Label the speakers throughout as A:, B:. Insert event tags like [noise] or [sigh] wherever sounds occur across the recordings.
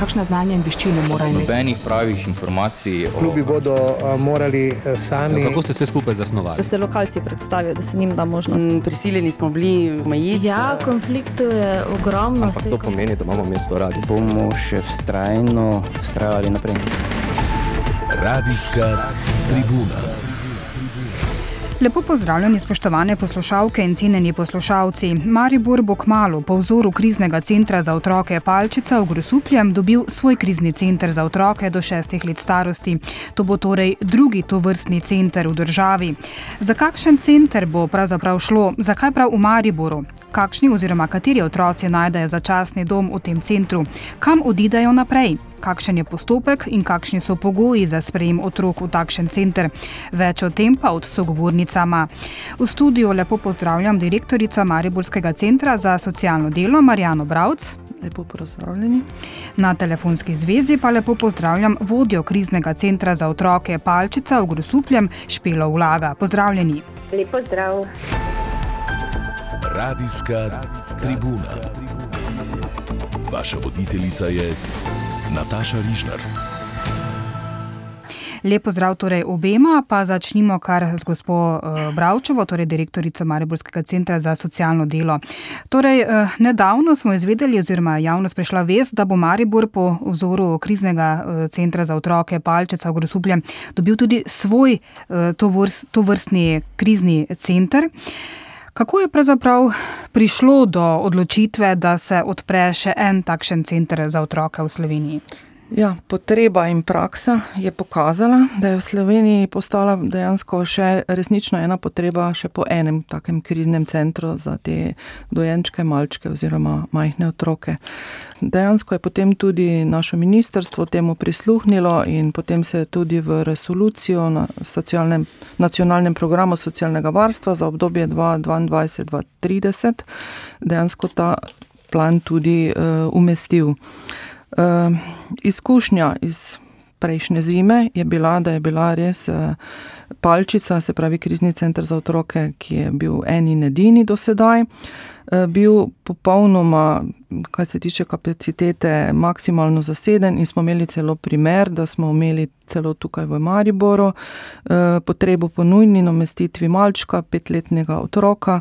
A: kakšne znanje in veščine morajo imeti?
B: Nobenih pravih informacij.
C: O... Klubi bodo uh, morali uh, sami.
D: Ja, kako ste se skupaj zasnovali?
E: Da se lokalci predstavijo, da se njim da možnost. Mm,
F: prisiljeni smo bili omejiti.
E: Ja, konfliktov je ogromno.
G: Ampak to pomeni, da imamo mesto radi.
H: Bomo še vztrajno vztrajali naprej.
I: Radijska tribuna.
J: Lepo pozdravljeni, spoštovane poslušalke in cenjeni poslušalci. Maribor bo kmalo po vzoru kriznega centra za otroke Palčica v Grosupljem dobil svoj krizni center za otroke do šestih let starosti. To bo torej drugi tovrstni center v državi. Za kakšen center bo pravzaprav šlo? Zakaj prav v Mariboru? Kakšni oziroma kateri otroci najdejo začasni dom v tem centru? Kam odidejo naprej? Kakšen je postopek in kakšni so pogoji za sprejem otrok v takšen center? Več o tem pa od sogovornicama. V studiu lepo pozdravljam direktorico Mariborskega centra za socialno delo Marijano Bravc.
K: Lepo pozdravljeni.
J: Na telefonski zvezi pa lepo pozdravljam vodjo kriznega centra za otroke Palčica v Grosupljem Špelo Vlaga. Pozdravljeni.
L: Lepo zdrav.
I: Radijska tribuna. Vaša voditeljica je Nataša Rižnar.
J: Lepo zdrav torej obema, pa začnimo kar z gospo Bravčevo, torej direktorico Mariborskega centra za socialno delo. Torej, nedavno smo izvedeli, oziroma javnost prišla vest, da bo Maribor po vzoru kriznega centra za otroke Palčeca v Grosuplje dobil tudi svoj tovrstni krizni center. Kako je pravzaprav prišlo do odločitve, da se odpre še en takšen center za otroke v Sloveniji?
K: Ja, potreba in praksa je pokazala, da je v Sloveniji postala dejansko še resnično ena potreba še po enem takem kriznem centru za te dojenčke, malčke oziroma majhne otroke. Dejansko je potem tudi naše ministrstvo temu prisluhnilo in potem se je tudi v resolucijo na socialnem, nacionalnem programu socialnega varstva za obdobje 2022-2030 dejansko ta plan tudi uh, umestil. Uh, izkušnja iz prejšnje zime je bila, da je bila res uh, palčica, se pravi krizni center za otroke, ki je bil en in edini do sedaj, uh, bil popolnoma, kar se tiče kapacitete, maksimalno zaseden in smo imeli celo primer, da smo imeli celo tukaj v Mariboru uh, potrebo po nujni namestitvi malčka, petletnega otroka.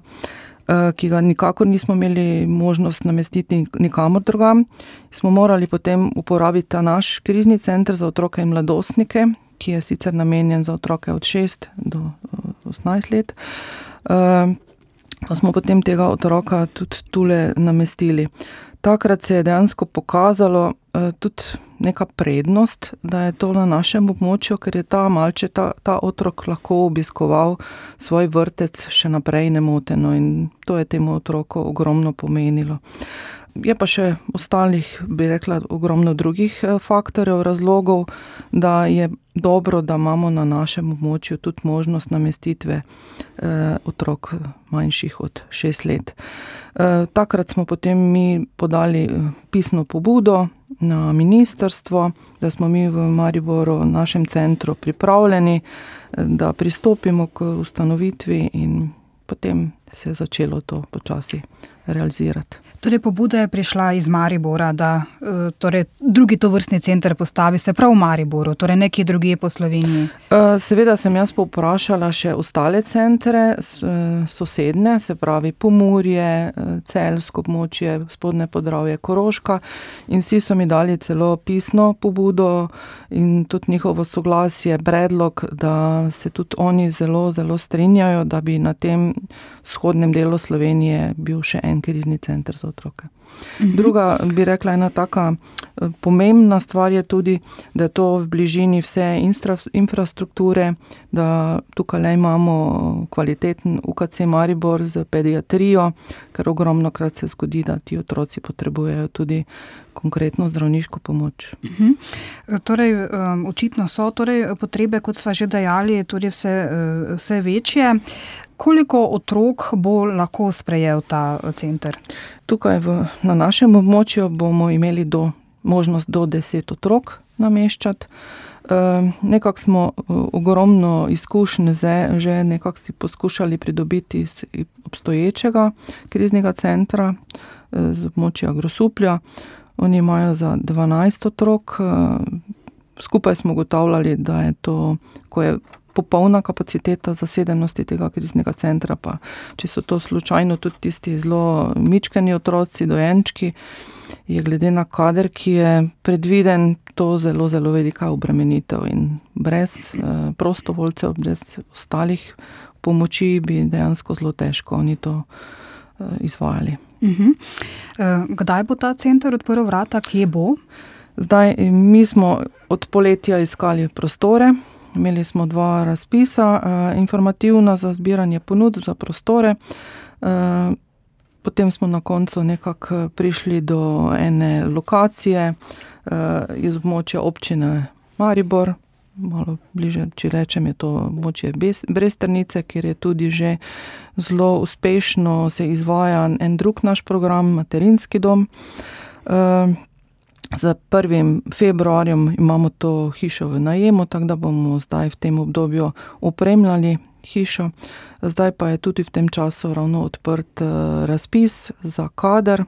K: Eh, ki ga nikakor nismo imeli možnost namestiti nikamor drugam. Smo morali potem uporabiti ta naš krizni center za otroke in mladostnike, ki je sicer namenjen za otroke od 6 do 18 let. Eh, pa smo potem tega otroka tudi tule namestili. Takrat se je dejansko pokazalo eh, tudi neka prednost, da je to na našem območju, ker je ta malče, ta, ta otrok lahko obiskoval svoj vrtec še naprej nemoteno in to je temu otroku ogromno pomenilo. Je pa še ostalih, bi rekla, ogromno drugih eh, faktorjev, razlogov, da je dobro, da imamo na našem območju tudi možnost namestitve eh, otrok manjših od šest let. Eh, takrat smo potem mi podali pisno pobudo na ministrstvo, da smo mi v Mariboru, v našem centru, pripravljeni, da pristopimo k ustanovitvi, in potem se je začelo to počasi realizirati.
J: Torej, pobuda je prišla iz Maribora, da eh, torej, drugi to vrstni center postavi se prav v Mariboru, torej nekje drugje po Sloveniji.
K: Eh, seveda sem jaz povprašala še ostale centre, eh, sosedne, se pravi Pomurje, Celsko območje, Spodne Podravje, Koroška in vsi so mi dali celo pisno pobudo in tudi njihovo soglasje, predlog, da se tudi oni zelo, zelo strinjajo, da bi na tem vzhodnem delu Slovenije bil še en krizni center otroke. Mhm. Druga, bi rekla, ena taka eh, pomembna stvar je tudi, da je to v bližini vse infrastrukture, da tukaj le imamo kvaliteten UKC Maribor z pediatrijo, ker ogromno krat se zgodi, da ti otroci potrebujejo tudi konkretno zdravniško pomoč.
J: Uhum. Torej, očitno so torej potrebe, kot smo že dejali, tudi vse, eh, vse večje. Koliko otrok bo lahko sprejel ta center?
K: Tukaj v, na našem območju bomo imeli do, možnost do deset otrok nameščati. E, nekako smo e, ogromno izkušenj že nekako si poskušali pridobiti iz obstoječega kriznega centra e, z območja Grosuplja. Oni imajo za 12 otrok. Skupaj smo ugotavljali, da je to, ko je popolna kapaciteta zasedenosti tega kriznega centra, pa če so to slučajno tudi tisti zelo mičkani otroci, dojenčki, je glede na kader, ki je predviden, to zelo, zelo velika obremenitev in brez eh, prostovoljcev, brez ostalih pomoči bi dejansko zelo težko oni to eh, izvajali.
J: Uh -huh. eh, kdaj bo ta center odprl vrata, kje bo?
K: Zdaj, mi smo od poletja iskali prostore. Imeli smo dva razpisa, uh, informativna za zbiranje ponudb za prostore. Uh, potem smo na koncu nekako prišli do ene lokacije iz območja občine Maribor, malo bliže, če rečem, je to območje Bresternice, kjer je tudi že zelo uspešno se izvaja en drug naš program, materinski dom. Z 1. februarjem imamo to hišo v najemu, tako da bomo zdaj v tem obdobju opremljali hišo. Zdaj pa je tudi v tem času ravno odprt eh, razpis za kader,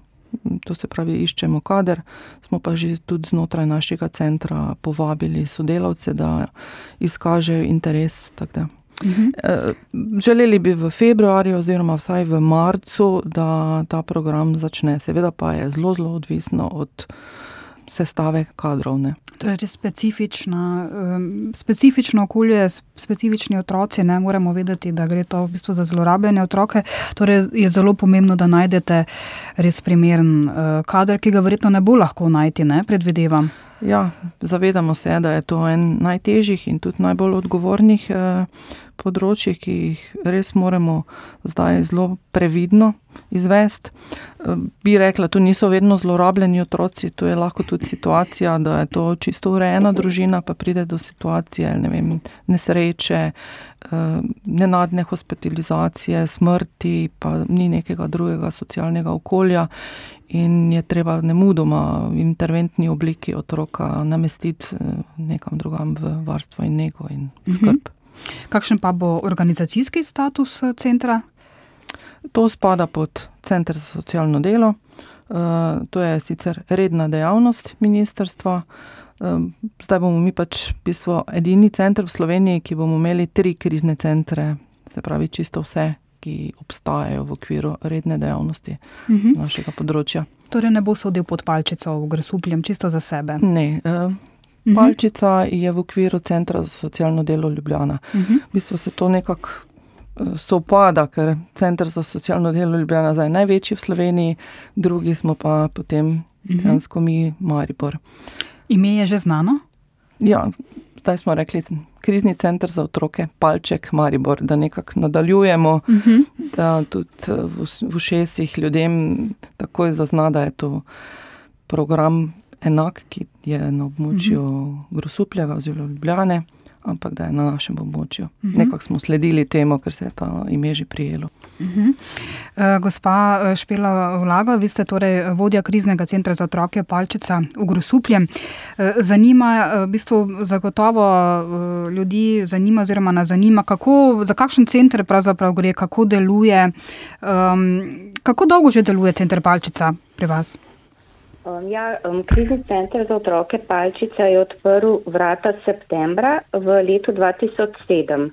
K: to se pravi, iščemo kader. Smo pa že tudi znotraj našega centra povabili sodelavce, da izkažejo interes. Mhm. Eh, želeli bi v februarju, oziroma vsaj v marcu, da ta program začne. Seveda pa je zelo, zelo odvisno od sestave kadrov. Ne.
J: Torej, specifična, um, specifično okolje, specifični otroci, ne moremo vedeti, da gre to v bistvu za zlorabljene otroke. Torej, je zelo pomembno, da najdete res primeren uh, kader, ki ga verjetno ne bo lahko najti, ne predvidevam.
K: Ja, zavedamo se, da je to en najtežjih in tudi najbolj odgovornih eh, področji, ki jih res moramo zdaj zelo previdno izvesti. Eh, bi rekla, tu niso vedno zlorabljeni otroci, tu je lahko tudi situacija, da je to čisto urejena družina, pa pride do situacije ne vem, nesreče, eh, nenadne hospitalizacije, smrti, pa ni nekega drugega socialnega okolja in je treba ne mudoma v interventni obliki otroka namestiti eh, nekam drugam v varstvo in nego in mhm. skrb.
J: Kakšen pa bo organizacijski status eh, centra?
K: To spada pod Center za socialno delo. Eh, to je sicer redna dejavnost ministrstva. Zdaj bomo mi pač v bistvu edini center v Sloveniji, ki bomo imeli tri krizne centre, se pravi čisto vse, ki obstajajo v okviru redne dejavnosti uh mhm. -huh. našega področja.
J: Torej, ne bo sodil pod palčico v Grasupljem, čisto za sebe.
K: Ne. Uh, palčica je v okviru Centra za socialno delo Ljubljana. Uh mhm. -huh. V bistvu se to nekako sopada, ker Center za socialno delo Ljubljana je največji v Sloveniji, drugi smo pa potem -huh. dejansko mi Maribor.
J: Ime je že znano?
K: Ja, zdaj smo rekli, krizni center za otroke, palček Maribor, da nekako nadaljujemo, uh mhm. -huh. da tudi eh, v, v šestih ljudem takoj zazna, da je to program enak, ki je na območju uh -huh. Grosupljega oziroma Ljubljane ampak da je na našem območju. Uh mhm. -huh. Nekako smo sledili temu, ker se je ta ime že prijelo. Uh -huh.
J: uh, gospa eh, Špela Vlaga, vi ste torej vodja kriznega centra za otroke Palčica v Grosuplje. Uh, zanima, v bistvu zagotovo ljudi zanima, oziroma nas zanima, kako, za kakšen center pravzaprav gre, kako deluje, um, kako dolgo že deluje center Palčica pri vas?
D: Um, ja, um, krizni center za otroke Palčica je odprl vrata septembra v letu 2007.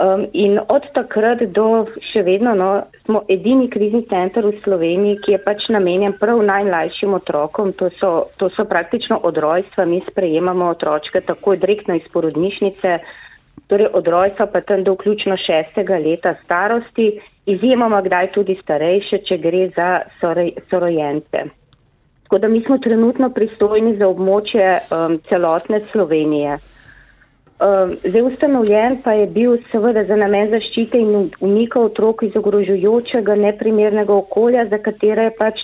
D: Um, in od takrat do še vedno no, smo edini krizni center v Sloveniji, ki je pač namenjen prav najmlajšim otrokom. To so, to so praktično od rojstva. Mi sprejemamo otročke takoj direktno iz porodnišnice, torej od rojstva pa tam do vključno šestega leta starosti. Izjemoma kdaj tudi starejše, če gre za sorojence. Tako da mi smo trenutno pristojni za območje um, celotne Slovenije. Um, zdaj ustanovljen pa je bil seveda za namen zaščite in umika otrok iz ogrožujočega, neprimernega okolja, za katere je pač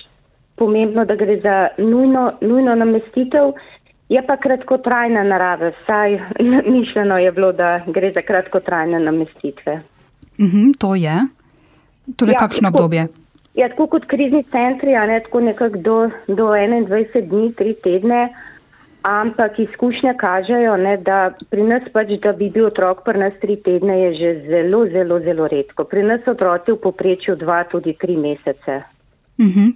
D: pomembno, da gre za nujno, nujno namestitev, je pa kratkotrajna narave. Vsaj [laughs] mišljeno je bilo, da gre za kratkotrajne namestitve.
J: Mm -hmm, to je. Torej, ja, kakšno obdobje?
D: Tako, Ja, tako kot krizni centri, a ne tako nekako do, do 21 dni, 3 tedne, ampak izkušnje kažejo, ne, da pri nas pač, da bi bil otrok pri nas 3 tedne, je že zelo, zelo, zelo redko. Pri nas otroci v poprečju 2, tudi 3 mesece.
J: Uh -huh.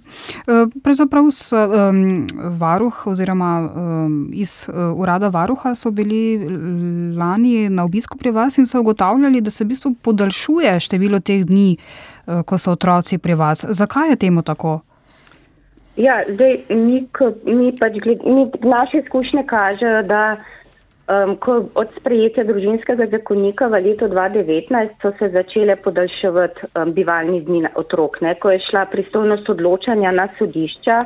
J: Pravzaprav s, um, varuh oziroma um, iz uh, urada varuha so bili lani na obisku pri vas in so ugotavljali, da se v bistvu podaljšuje število teh dni, uh, ko so otroci pri vas. Zakaj je temu tako?
D: Ja, zdaj mi, mi pač gled, mi, naše izkušnje kažejo, da Um, ko od sprejetja družinskega zakonika v letu 2019 so se začele podaljševati um, bivalni dni otrok. Ne? Ko je šla pristojnost odločanja na sodišča,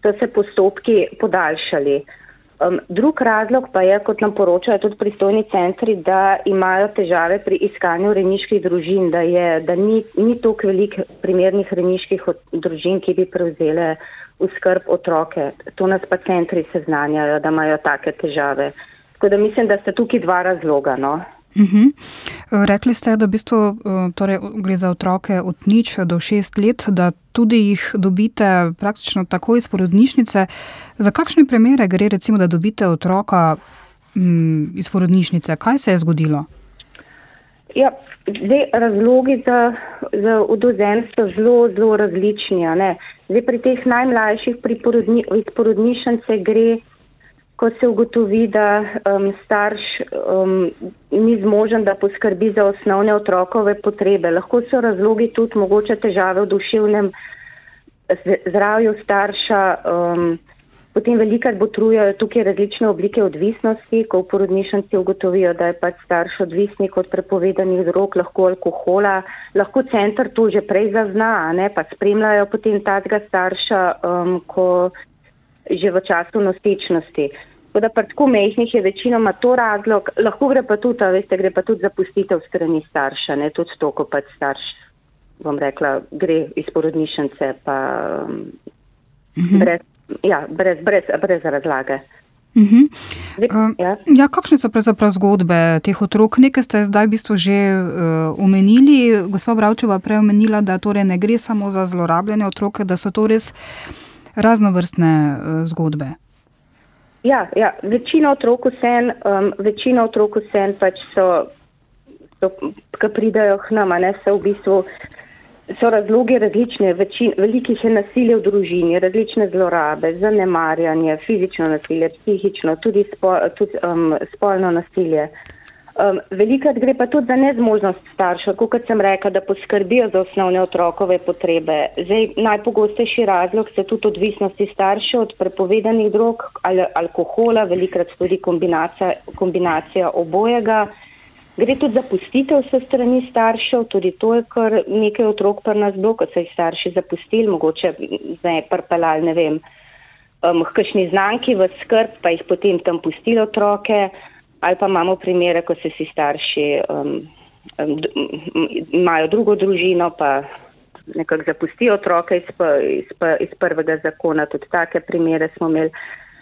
D: so se postopki podaljšali. Um, drug razlog pa je, kot nam poročajo tudi pristojni centri, da imajo težave pri iskanju reniških družin, da, je, da ni, ni toliko velik primernih reniških družin, ki bi prevzele v skrb otroke. To nas pa centri seznanjajo, da imajo take težave. Tako da mislim, da sta tukaj dva razloga. No.
J: Uh -huh. Rekli ste, da v bistvu, eh, torej, gre za otroke od nič do šest let, da tudi jih dobite praktično tako iz porodnišnice. Za kakšne primere gre, recimo, da dobite otroka m, mm, iz porodnišnice? Kaj se je zgodilo?
D: Ja, zdaj, razlogi za, za udozemstvo so zelo, zelo različni. Zdaj, pri teh najmlajših porodni, iz porodnišnice gre ko se ugotovi, da um, starš um, ni zmožen, da poskrbi za osnovne otrokove potrebe. Lahko so razlogi tudi mogoče težave v duševnem zdravju starša. Um, potem velikrat botrujejo tukaj različne oblike odvisnosti, ko v porodnišnici ugotovijo, da je pač starš odvisnik od prepovedanih drog, lahko alkohola. Lahko center to že prej zazna, ne, pa spremljajo potem tazga starša, um, ko že v času nosečnosti. Tako da pri tako mehkih je večinoma to razlog, lahko gre pa tudi, veste, gre pa tudi zapustitev strani starša, ne tudi to, ko pač starš, bom rekla, gre iz porodnišnice, pa um, mhm. brez, ja, brez, brez, brez razlage.
J: Uh. Zdaj, uh, ja. Ja, kakšne so pravzaprav zgodbe teh otrok? Nekaj ste zdaj v bistvu že uh, omenili. Gospa Bravčeva prej omenila, da torej ne gre samo za zlorabljene otroke, da so to res raznovrstne uh, zgodbe.
D: Ja, ja. večina otrok vsem, um, večina otrok vsem pač so, so ki pridajo k nam, ne so v bistvu. So razloge različne, večin, velikih je nasilje v družini, različne zlorabe, zanemarjanje, fizično nasilje, psihično, tudi, spo, tudi um, spolno nasilje. Um, velikrat gre pa tudi za nezmožnost staršev, kot sem rekla, da poskrbijo za osnovne otrokove potrebe. Zdaj, najpogostejši razlog so tudi odvisnosti staršev od prepovedanih drog ali alkohola, velikrat tudi kombinacija, kombinacija obojega. Gre tudi za pustitev se strani staršev, tudi to je kar nekaj otrok pri nas bilo, ko so jih starši zapustili, mogoče zdaj prpelali, ne vem, um, kakšni znanki v skrb, pa jih potem tam pustili otroke ali pa imamo primere, ko se si starši um, um, imajo drugo družino, pa nekako zapustijo otroke iz, iz, iz prvega zakona. Tudi take primere smo imeli.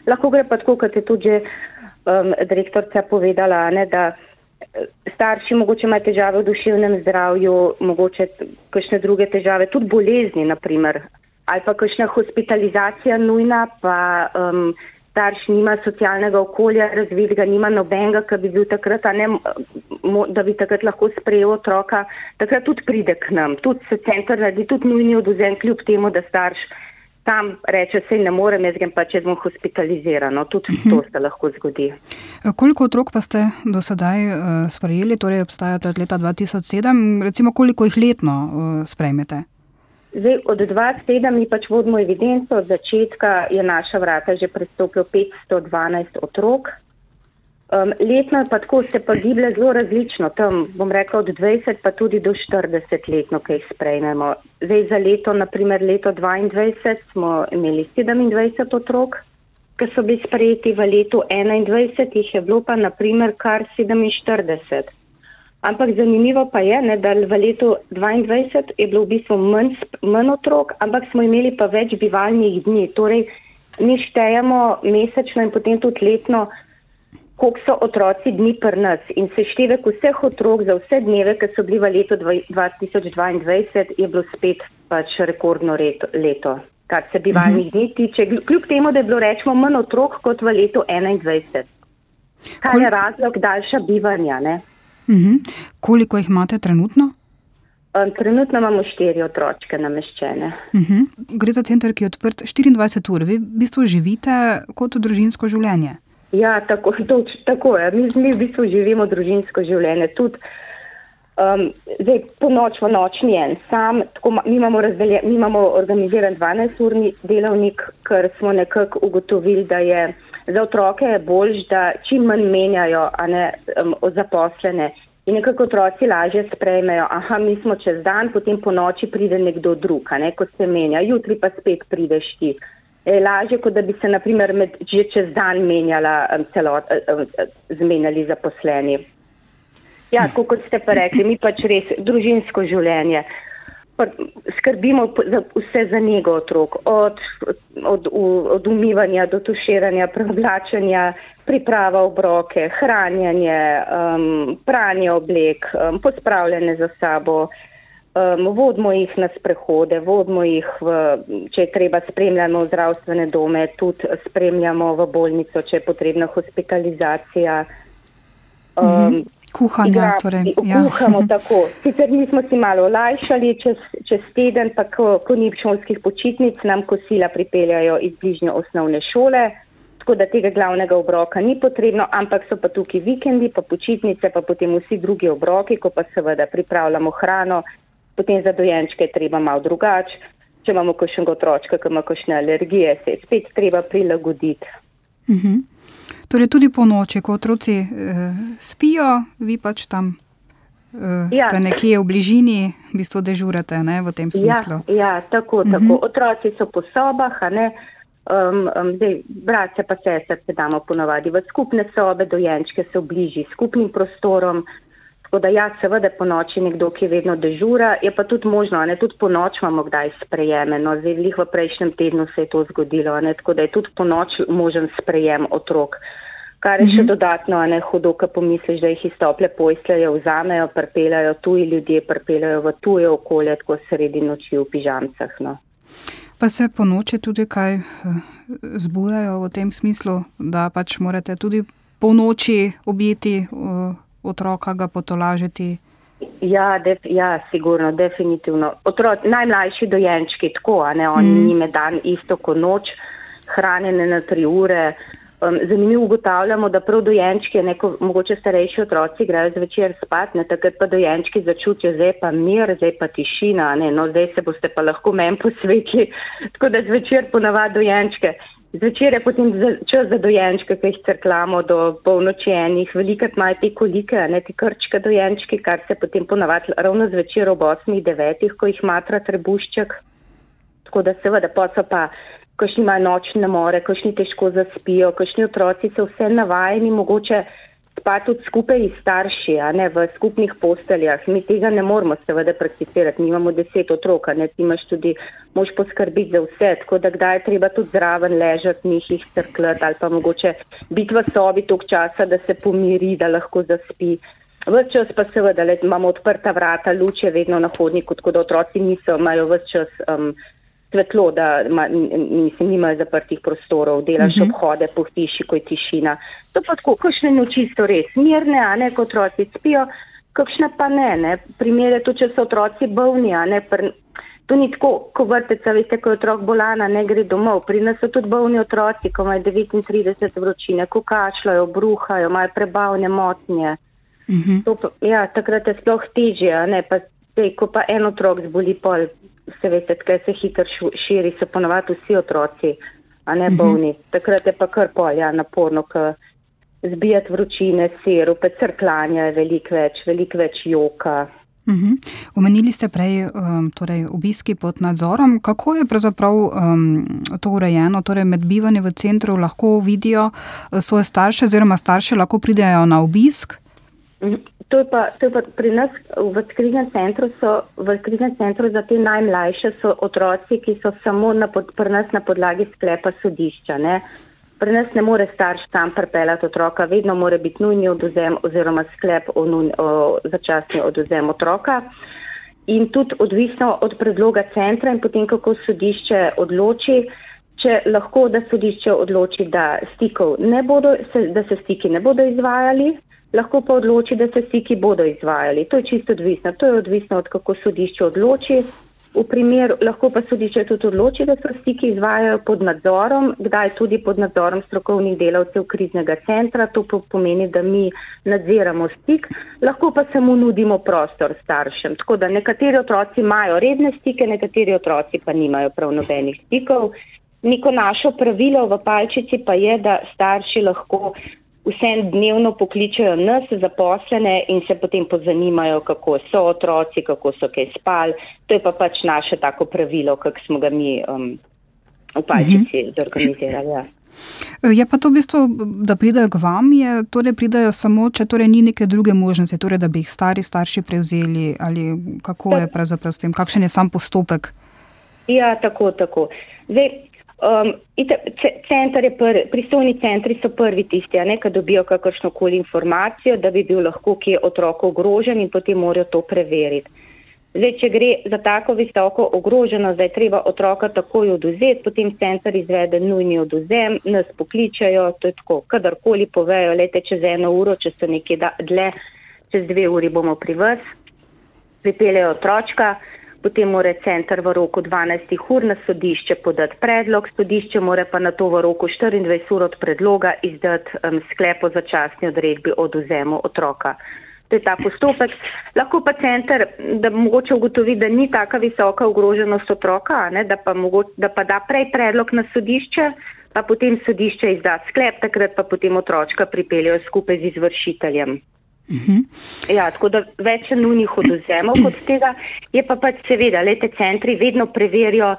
D: Lahko gre pa tako, kot je tudi um, direktorca povedala, ne, da eh, starši mogoče imajo težave v duševnem zdravju, mogoče kakšne druge težave, tudi bolezni, naprimer, ali pa kakšna hospitalizacija nujna, pa um, starš nima socialnega okolja razvitega, nima nobenega, ki bi bil takrat, ne, da bi takrat lahko sprejel otroka, takrat tudi pride k nam. Tudi se center naredi, tudi nujni oduzem, kljub temu, da starš tam reče, se ne morem, jaz grem pa, če bom hospitaliziran. Tudi uh -huh. to mhm. se lahko zgodi.
J: Koliko otrok pa ste do sedaj uh, sprejeli, torej obstajate od leta 2007, recimo koliko jih letno uh, sprejmete?
D: Zdaj, od 2007 mi pač vodimo evidenco, od začetka je naša vrata že prestopilo 512 otrok. Um, letno pa tako se pa giblje zelo različno, tam bom rekla od 20 pa tudi do 40 letno, ki jih sprejmemo. Zdaj za leto, naprimer leto 2022 smo imeli 27 otrok, ki so bili sprejeti, v letu 2021 jih je bilo pa naprimer kar 47. Ampak zanimivo pa je, ne, da v letu 2022 je bilo v bistvu manj, manj otrok, ampak smo imeli pa več bivalnih dni. Torej, mi štejemo mesečno in potem tudi letno, koliko so otroci dni pri nas. In seštevek vseh otrok za vse dneve, ki so bili v letu 2022, je bilo spet pač rekordno leto, kar se bivalnih mhm. dni tiče. Kljub temu, da je bilo rečemo manj otrok kot v letu 2021. Kaj je razlog daljša bivanja? Ne?
J: Mhm. Koliko jih imate trenutno?
D: Trenutno imamo štiri otročke nameščene.
J: Uh -huh. Gre za center, ki je odprt 24 ur. Vi v bistvu živite kot družinsko življenje.
D: Ja, tako, toč, tako je. Mi, mi v bistvu živimo družinsko življenje. Tudi um, zdaj, po noč v nočni en sam, tako, mi, imamo razdelje, mi imamo organiziran 12-urni delovnik, ker smo nekako ugotovili, da je za otroke je bolj, da čim manj menjajo ne, um, zaposlene. In nekako otroci lažje sprejmejo, aha, mi smo čez dan, potem po noči pride nekdo drug, ne, ko se menja, jutri pa spet prideš ti. Je lažje, kot da bi se naprimer med, že čez dan menjala um, celot, um, zmenjali zaposleni. Ja, kot ste pa rekli, mi pač res družinsko življenje. Skrbimo za vse za njego otrok, od, od, od umivanja do tuširanja, preoblačanja, priprava obroke, hranjanje, um, pranje oblek, um, pospravljanje za sabo, um, vodimo jih na sprehode, vodimo jih, v, če je treba, spremljamo v zdravstvene dome, tudi spremljamo v bolnico, če je potrebna hospitalizacija. Um, mm
J: Kuhanja, torej.
D: Ja. Kuhamo [laughs] tako. Sicer nismo si malo olajšali, čez, čez teden, pa ko, ko ni šolskih počitnic, nam kosila pripeljajo iz bližnje osnovne šole, tako da tega glavnega obroka ni potrebno, ampak so pa tukaj vikendi, pa počitnice, pa potem vsi drugi obroki, ko pa seveda pripravljamo hrano, potem za dojenčke je treba malo drugače. Če imamo kakšnega otročka, ki ima kakšne alergije, se je spet treba prilagoditi.
J: Uh -huh. Torej, tudi po noči, ko otroci eh, spijo, vi pač tam eh, ja. ste nekje v bližini, v bistvu dežurate ne, v tem smislu.
D: Ja, ja tako, tako. Otroci so po sobah, ne. Um, um, zdaj, bratce pa sestre se damo ponovadi v skupne sobe, dojenčke so bližji skupnim prostorom. Tako da ja, seveda po noči nekdo, ki vedno dežura, je pa tudi možno, ne, tudi po noč imamo kdaj sprejeme. No, zdaj, v prejšnjem tednu se je to zgodilo, ne, tako da je tudi po noč možen sprejem otrok. Kar je še mhm. dodatno, ne hudo, ko pomisliš, da jih iz tople postelje vzamejo, prpelajo tuji ljudje, prpelajo v tuje okolje, tako sredi noči v pižamcah. No.
J: Pa se po noči tudi kaj eh, zbujajo v tem smislu, da pač morate tudi po noči objeti uh, otroka, ga potolažiti?
D: Ja, def, ja, sigurno, definitivno. Otro, najmlajši dojenčki, tako, a ne, oni mm. njime dan isto kot noč, hranjene na tri ure. Um, zanimivo ugotavljamo, da prav dojenčki, neko, mogoče starejši otroci, grejo zvečer spat, ne, takrat pa dojenčki začutijo, zdaj pa mir, zdaj pa tišina, ne, no, zdaj se boste pa lahko men posvetili, [laughs] tako da zvečer ponavadi dojenčke. Zvečer je potem čas za dojenčke, ki jih crklamo do polnoči enih, velikrat imajo te kolike, ne te krčke dojenčke, kar se potem ponavadi ravno zvečer ob 8-9, ko jih matra trebušček. Tako da seveda pa so pa, košni imajo nočne more, košni težko zaspijo, košni otroci so vse navajeni, mogoče pa tudi skupaj s starši, ne v skupnih posteljah. Mi tega ne moramo seveda prakticirati, mi imamo deset otrok, ne ti imaš tudi, moš poskrbiti za vse, tako da kdaj je treba tudi zraven ležati, njih jih crkljati ali pa mogoče biti v sobi tok časa, da se pomiri, da lahko zaspi. Ves čas pa seveda le, imamo odprta vrata, luče vedno na hodniku, tako da otroci niso, imajo ves čas. Um, svetlo, da ma, mislim, nimajo zaprtih prostorov, delaš uh mhm. -huh. obhode po hiši, ko je tišina. To pa tako, kakšne noči so res mirne, a ne kot otroci spijo, kakšne pa ne. ne. Primer je to, če so otroci bolni, a ne. Pr, to ni tako, ko vrteca, veste, ko je otrok bolana, ne gre domov. Pri nas so tudi bolni otroci, ko imajo 39 vročine, ko kašljajo, bruhajo, imajo prebavne motnje. Uh mhm. -huh. pa, ja, takrat je sploh težje, a ne. Pa, Sej, ko pa en otrok zboli pol, se veste, kaj se hitro širi, so ponovadi vsi otroci, a ne mhm. bolni. Uh -huh. Takrat je pa kar polja naporno, ker zbijati vročine, sirupe, crklanja je veliko več, veliko več joka.
J: Uh mhm. -huh. Omenili ste prej um, torej obiski pod nadzorom. Kako je pravzaprav um, to urejeno? Torej med bivanjem v centru lahko vidijo uh, svoje starše oziroma starše lahko pridejo na obisk?
D: Mhm. To je, pa, to je pa pri nas v kriznem centru, so, v kriznem centru za te najmlajše so otroci, ki so samo na pod, pri nas na podlagi sklepa sodišča. Ne. Pri nas ne more starš tam pripeljati otroka, vedno mora biti nujni oduzem oziroma sklep o, nuj, o začasni oduzem otroka. In tudi odvisno od predloga centra in potem, kako sodišče odloči, če lahko, da sodišče odloči, da, ne bodo, se, da se stiki ne bodo izvajali lahko pa odloči, da se stiki bodo izvajali. To je čisto odvisno. To je odvisno od kako sodišče odloči. V primeru lahko pa sodišče tudi odloči, da se stiki izvajajo pod nadzorom, kdaj tudi pod nadzorom strokovnih delavcev kriznega centra. To pomeni, da mi nadziramo stik, lahko pa samo nudimo prostor staršem. Tako da nekateri otroci imajo redne stike, nekateri otroci pa nimajo prav nobenih stikov. Neko našo pravilo v palčici pa je, da starši lahko vse dnevno pokličajo nas, zaposlene in se potem pozanimajo, kako so otroci, kako so kaj spali. To je pa pač naše tako pravilo, kak smo ga mi um, v palčici mhm. zorganizirali. Ja.
J: Je pa to v bistvu, da pridajo k vam, je, torej pridajo samo, če torej ni neke druge možnosti, torej da bi jih stari starši prevzeli ali kako je pravzaprav s tem, kakšen je sam postopek?
D: Ja, tako, tako. Zdaj, Um, center je prvi, pristojni centri so prvi tisti, ki dobijo kakršno koli informacijo, da bi bil lahko kje otrok ogrožen in potem morajo to preveriti. Zdaj, če gre za tako visoko ogroženost, da je treba otroka takoj oduzeti, potem center izvede nujni oduzem, nas pokličajo, to je tako, kadarkoli povejo, lete čez eno uro, če so nekje dlje, čez dve uri bomo pri vas, pripeljejo otročka potem mora center v roku 12 ur na sodišče podati predlog, sodišče mora pa na to v roku 24 ur od predloga izdati um, sklep o začasni odredbi o oduzemu otroka. To je ta postopek. Lahko pa center, da mogoče ugotovi, da ni taka visoka ogroženost otroka, ne, da, pa mogoče, da pa da prej predlog na sodišče, pa potem sodišče izda sklep, takrat pa potem otročka pripeljajo skupaj z izvršiteljem. Uh mhm. -huh. Ja, tako da več nujnih oduzemov kot tega je pa pač seveda, lete centri vedno preverijo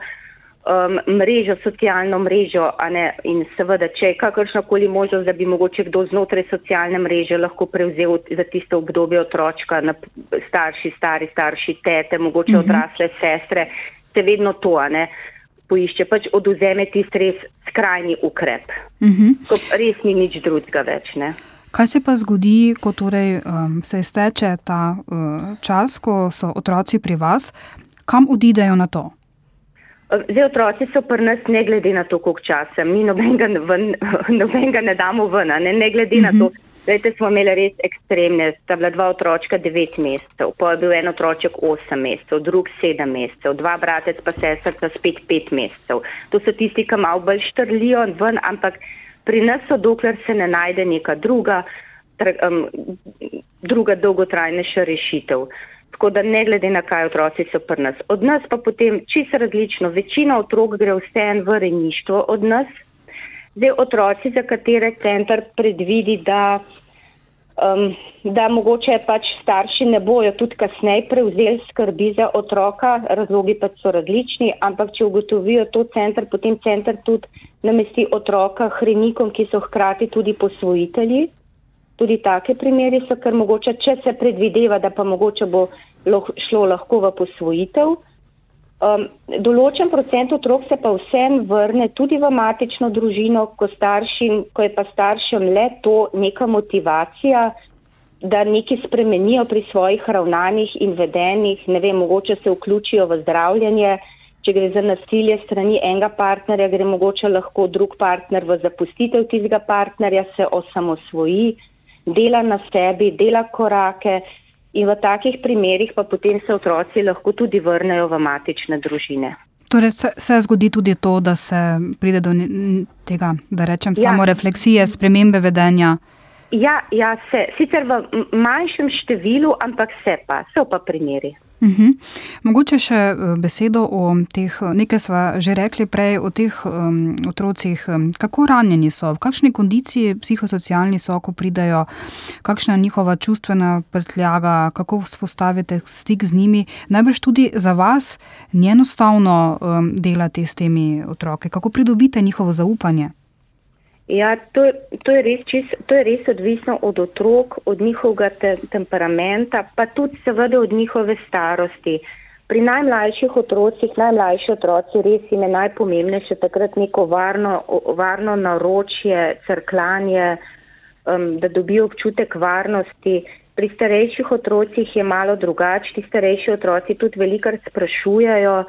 D: um, mrežo, socialno mrežo ne, in seveda, če je kakršnakoli možnost, da bi mogoče kdo znotraj socialne mreže lahko prevzel za tisto obdobje otročka, na, starši, stari starši, tete, mogoče mhm. -huh. odrasle sestre, se vedno to, a ne. Poišče pač oduzeme tisti res skrajni ukrep. Uh mhm. -huh. Res ni nič drugega več. Ne?
J: Kaj se pa zgodi, ko torej, um, se izteče ta uh, čas, ko so otroci pri vas, kam odidejo na to?
D: Zdaj, otroci so pri nas, ne glede na to, koliko časa. Mi nobenega, ven, [laughs] nobenega ne damo ven, ne, ne glede uh -huh. na to. Mhm. Zdaj, smo imeli res ekstremne. Sta bila dva otročka 9 mesecev, pa je bil en otroček 8 mesecev, drug 7 mesecev, dva bratec pa sestrca spet 5 mesecev. To so tisti, ki malo bolj štrlijo ven, ampak. Pri nas so, dokler se ne najde neka druga, um, druga dolgotrajnejša rešitev. Tako da ne glede na kaj otroci so pri nas. Od nas pa potem čisto različno. Večina otrok gre vse en v rejništvo od nas. Zdaj otroci, za katere centar predvidi, da, um, da mogoče pač starši ne bojo tudi kasneje prevzeli skrbi za otroka, razlogi pa so različni, ampak če ugotovijo to centar, potem centar tudi namesti otroka hrenikom, ki so hkrati tudi posvojitelji. Tudi take primeri so, ker mogoče, če se predvideva, da pa mogoče bo šlo lahko v posvojitev. Um, določen procent otrok se pa vsem vrne tudi v matično družino, ko, staršim, ko je pa staršem le to neka motivacija, da nekaj spremenijo pri svojih ravnanjih in vedenjih, ne vem, mogoče se vključijo v zdravljanje, Če gre za nasilje strani enega partnerja, gre mogoče lahko drug partner v zapustitev tistega partnerja, se osamosvoji, dela na sebi, dela korake in v takih primerjih pa potem se otroci lahko tudi vrnejo v matične družine.
J: Torej se, se zgodi tudi to, da se pride do tega, da rečem, ja. samo refleksije, spremembe vedenja.
D: Ja, ja, se. Sicer v manjšem številu, ampak se pa, so pa primeri.
J: Uh mhm. -huh. Mogoče še eh, besedo o teh, nekaj smo že rekli prej, o teh um, otrocih, kako ranjeni so, v kakšni kondiciji psihosocialni so, ko pridajo, kakšna je njihova čustvena prtljaga, kako vzpostavite stik z njimi. Najbrž tudi za vas ni enostavno um, delati s temi otroki, kako pridobite njihovo zaupanje.
D: Ja, to, to, je res čist, to je res odvisno od otrok, od njihovega te, temperamenta, pa tudi seveda od njihove starosti. Pri najmlajših otrocih, najmlajši otroci res jim je najpomembnejše takrat neko varno, varno naročje, crklanje, um, da dobijo občutek varnosti. Pri starejših otrocih je malo drugače, ti starejši otroci tudi velikar sprašujajo,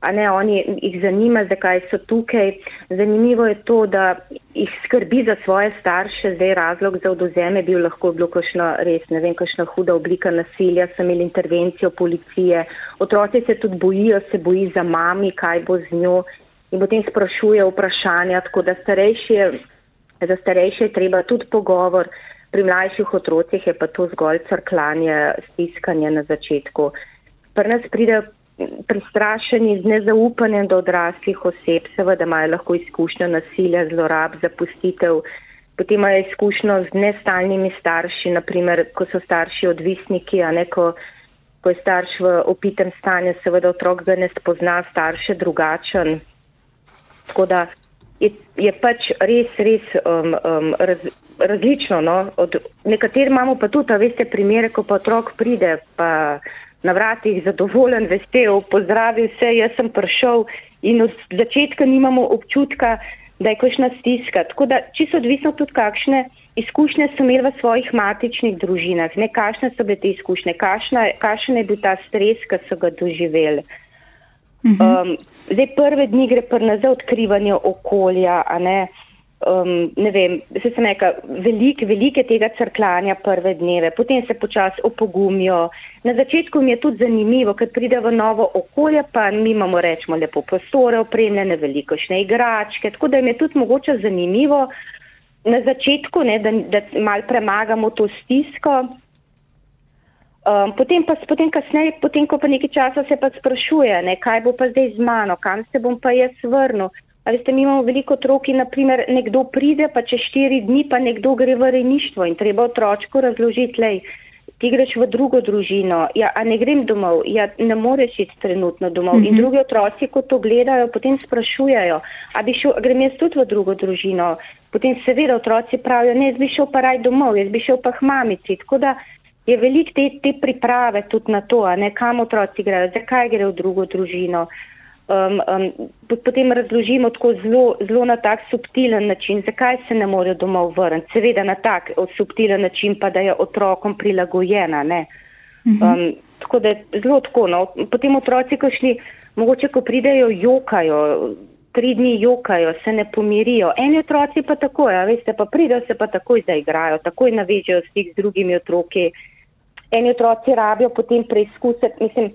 D: a ne oni jih zanima, zakaj so tukaj. Zanimivo je to, da jih skrbi za svoje starše, zdaj razlog za odozeme bil lahko bilo kakšno res, ne vem, kakšna huda oblika nasilja, so imeli intervencijo policije, otroci se tudi bojijo, se boji za mami, kaj bo z njo in potem sprašuje vprašanja, tako da starejši je, za starejše je treba tudi pogovor, pri mlajših otrocih je pa to zgolj crklanje, stiskanje na začetku. Pri nas pride prestrašeni z nezaupanjem do odraslih oseb, seveda imajo lahko izkušnjo nasilja, zlorab, zapustitev, potem imajo izkušnjo z nestalnimi starši, naprimer, ko so starši odvisniki, a ne ko, ko je starš v opitem stanju, seveda otrok ga ne spozna, starše drugačen. Tako da je, je pač res, res um, um, raz, različno. No? Od, nekateri imamo pa tudi, veste, primere, ko pa otrok pride, pa na vratih zadovoljen, vesel, pozdravil vse, jaz sem prišel in od začetka nimamo občutka, da je kakšna stiska. Tako da čisto odvisno tudi kakšne izkušnje so imeli v svojih matičnih družinah, ne kakšne so bile te izkušnje, kakšen je bil ta stres, ki so ga doživeli. Um, zdaj prve dni gre pa nazaj odkrivanje okolja, a ne um, ne vem, se sem neka velik, velike tega crklanja prve dneve, potem se počasi opogumijo. Na začetku mi je tudi zanimivo, ker pride v novo okolje, pa mi imamo rečemo lepo prostore opremljene, velikošne igračke, tako da jim je tudi mogoče zanimivo na začetku, ne, da, da mal premagamo to stisko. Um, potem pa potem kasneje, potem ko pa nekaj časa se pa sprašuje, ne, kaj bo pa zdaj z mano, kam se bom pa jaz vrnil. Ali ste mi imamo veliko otrok in naprimer nekdo pride, pa čez štiri dni pa nekdo gre v rejništvo in treba otročku razložiti, lej, ti greš v drugo družino, ja, a ne grem domov, ja, ne moreš iti trenutno domov. Mm -hmm. In drugi otroci, ko to gledajo, potem sprašujajo, a bi šel, grem jaz tudi v drugo družino. Potem seveda otroci pravijo, ne, jaz bi šel pa raj domov, jaz bi šel pa k mamici. Tako da je veliko te, te priprave tudi na to, a ne kam otroci grejo, zakaj gre v drugo družino um, um, potem razložimo tako zelo, zelo na tak subtilen način, zakaj se ne morejo domov vrniti. Seveda na tak subtilen način, pa da je otrokom prilagojena. Mhm. Um, tako da je zelo tako. No. Potem otroci, ko šli, mogoče ko pridejo, jokajo. Tri dni jokajo, se ne pomirijo. Eni otroci pa tako, ja, veste, pa pridejo se pa takoj zaigrajo, takoj navežejo stik z drugimi otroki. Eni otroci rabijo potem preizkusiti, mislim,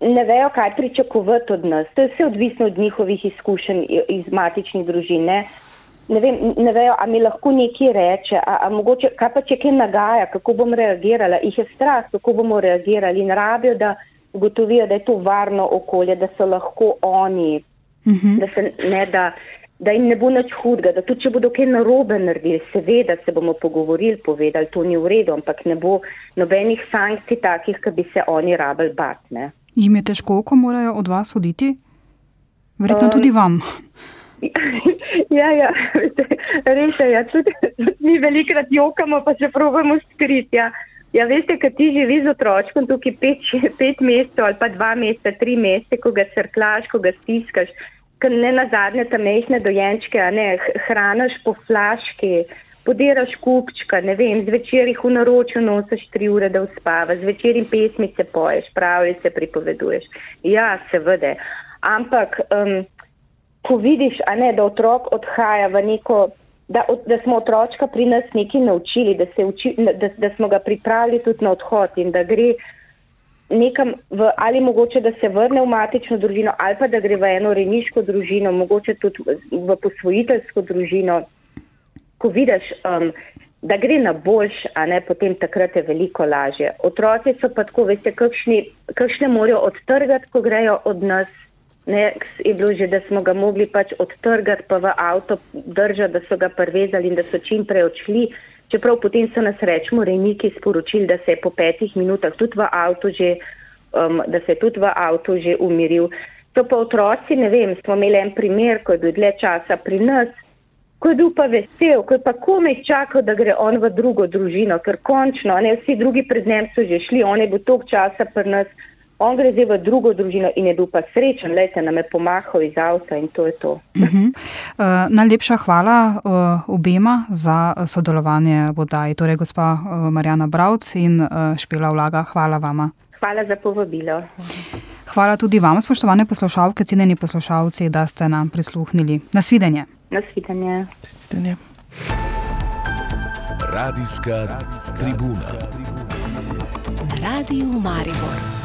D: ne vejo, kaj pričakovati od nas. To je vse odvisno od njihovih izkušenj iz matičnih družin. Ne, ne, vem, ne vejo, a mi lahko nekaj reče, a, a mogoče, kaj pa če kaj nagaja, kako bom reagirala. Ih je strah, kako bomo reagirali in rabijo, da ugotovijo, da je to varno okolje, da so lahko oni, uh mhm. -huh. da se ne da. Da jim ne bo nič hudega, da tudi če bodo kaj narobe naredili, seveda se bomo pogovorili, povedali, to ni v redu, ampak ne bo nobenih sankcij takih, ki bi se oni rabili batne.
J: Jim je težko, ko morajo od vas oditi? Verjetno um, tudi vam. [laughs]
D: Ja, ja, [laughs] res je. Ja. Tudi, mi velikrat jokamo, pa se pravimo skriti. Ja. ja, veste, kad ti živi z otročkom tukaj pet, pet mesecev ali pa dva meseca, tri mesece, ko ga crklaš, ko ga stiskaš, ker ne na zadnje tam mehne dojenčke, ne hraniš po flaški podiraš kupčka, ne vem, zvečer jih v naročju nosiš tri ure, da uspavaš, zvečer jim pesmice poješ, pravljice pripoveduješ. Ja, seveda. Ampak, um, ko vidiš, ne, da otrok odhaja v neko, da, da smo otročka pri nas nekaj naučili, da, uči, da, da smo ga pripravili tudi na odhod in da gre nekam v, ali mogoče, da se vrne v matično družino ali pa da gre v eno reniško družino, mogoče tudi v posvojiteljsko družino ko vidiš, um, da gre na boljš, a ne potem takrat je veliko lažje. Otroci so pa tako, veste, kakšni, kakšne morajo odtrgati, ko grejo od nas. Ne, je bilo že, da smo ga mogli pač odtrgati, pa v avto držati, da so ga prvezali in da so čim prej odšli. Čeprav potem so nas rečemo rejniki sporočili, da se je po petih minutah tudi v avtu že, um, da se je tudi v avtu že umiril. To pa otroci, ne vem, smo imeli en primer, ko je bil dlje časa pri nas, ko je bil pa vesel, ko je pa komaj čakal, da gre on v drugo družino, ker končno, ne vsi drugi pred njim so že šli, on je bil toliko časa pri nas, on gre zdaj v drugo družino in je bil pa srečen, lejte nam je pomahal iz avta in to je to.
J: Uh -huh. uh, najlepša hvala uh, obema za sodelovanje v oddaji, torej gospa uh, Marjana Bravc in uh, Špela Vlaga, hvala vama.
D: Hvala za povabilo.
J: Hvala tudi vam, spoštovane poslušalke, cenjeni poslušalci, da ste nam prisluhnili. Nasvidenje.
D: Nasvidenje.
K: Nasvidenje.
I: Radijska tribuna.
L: Na radiju Maribor.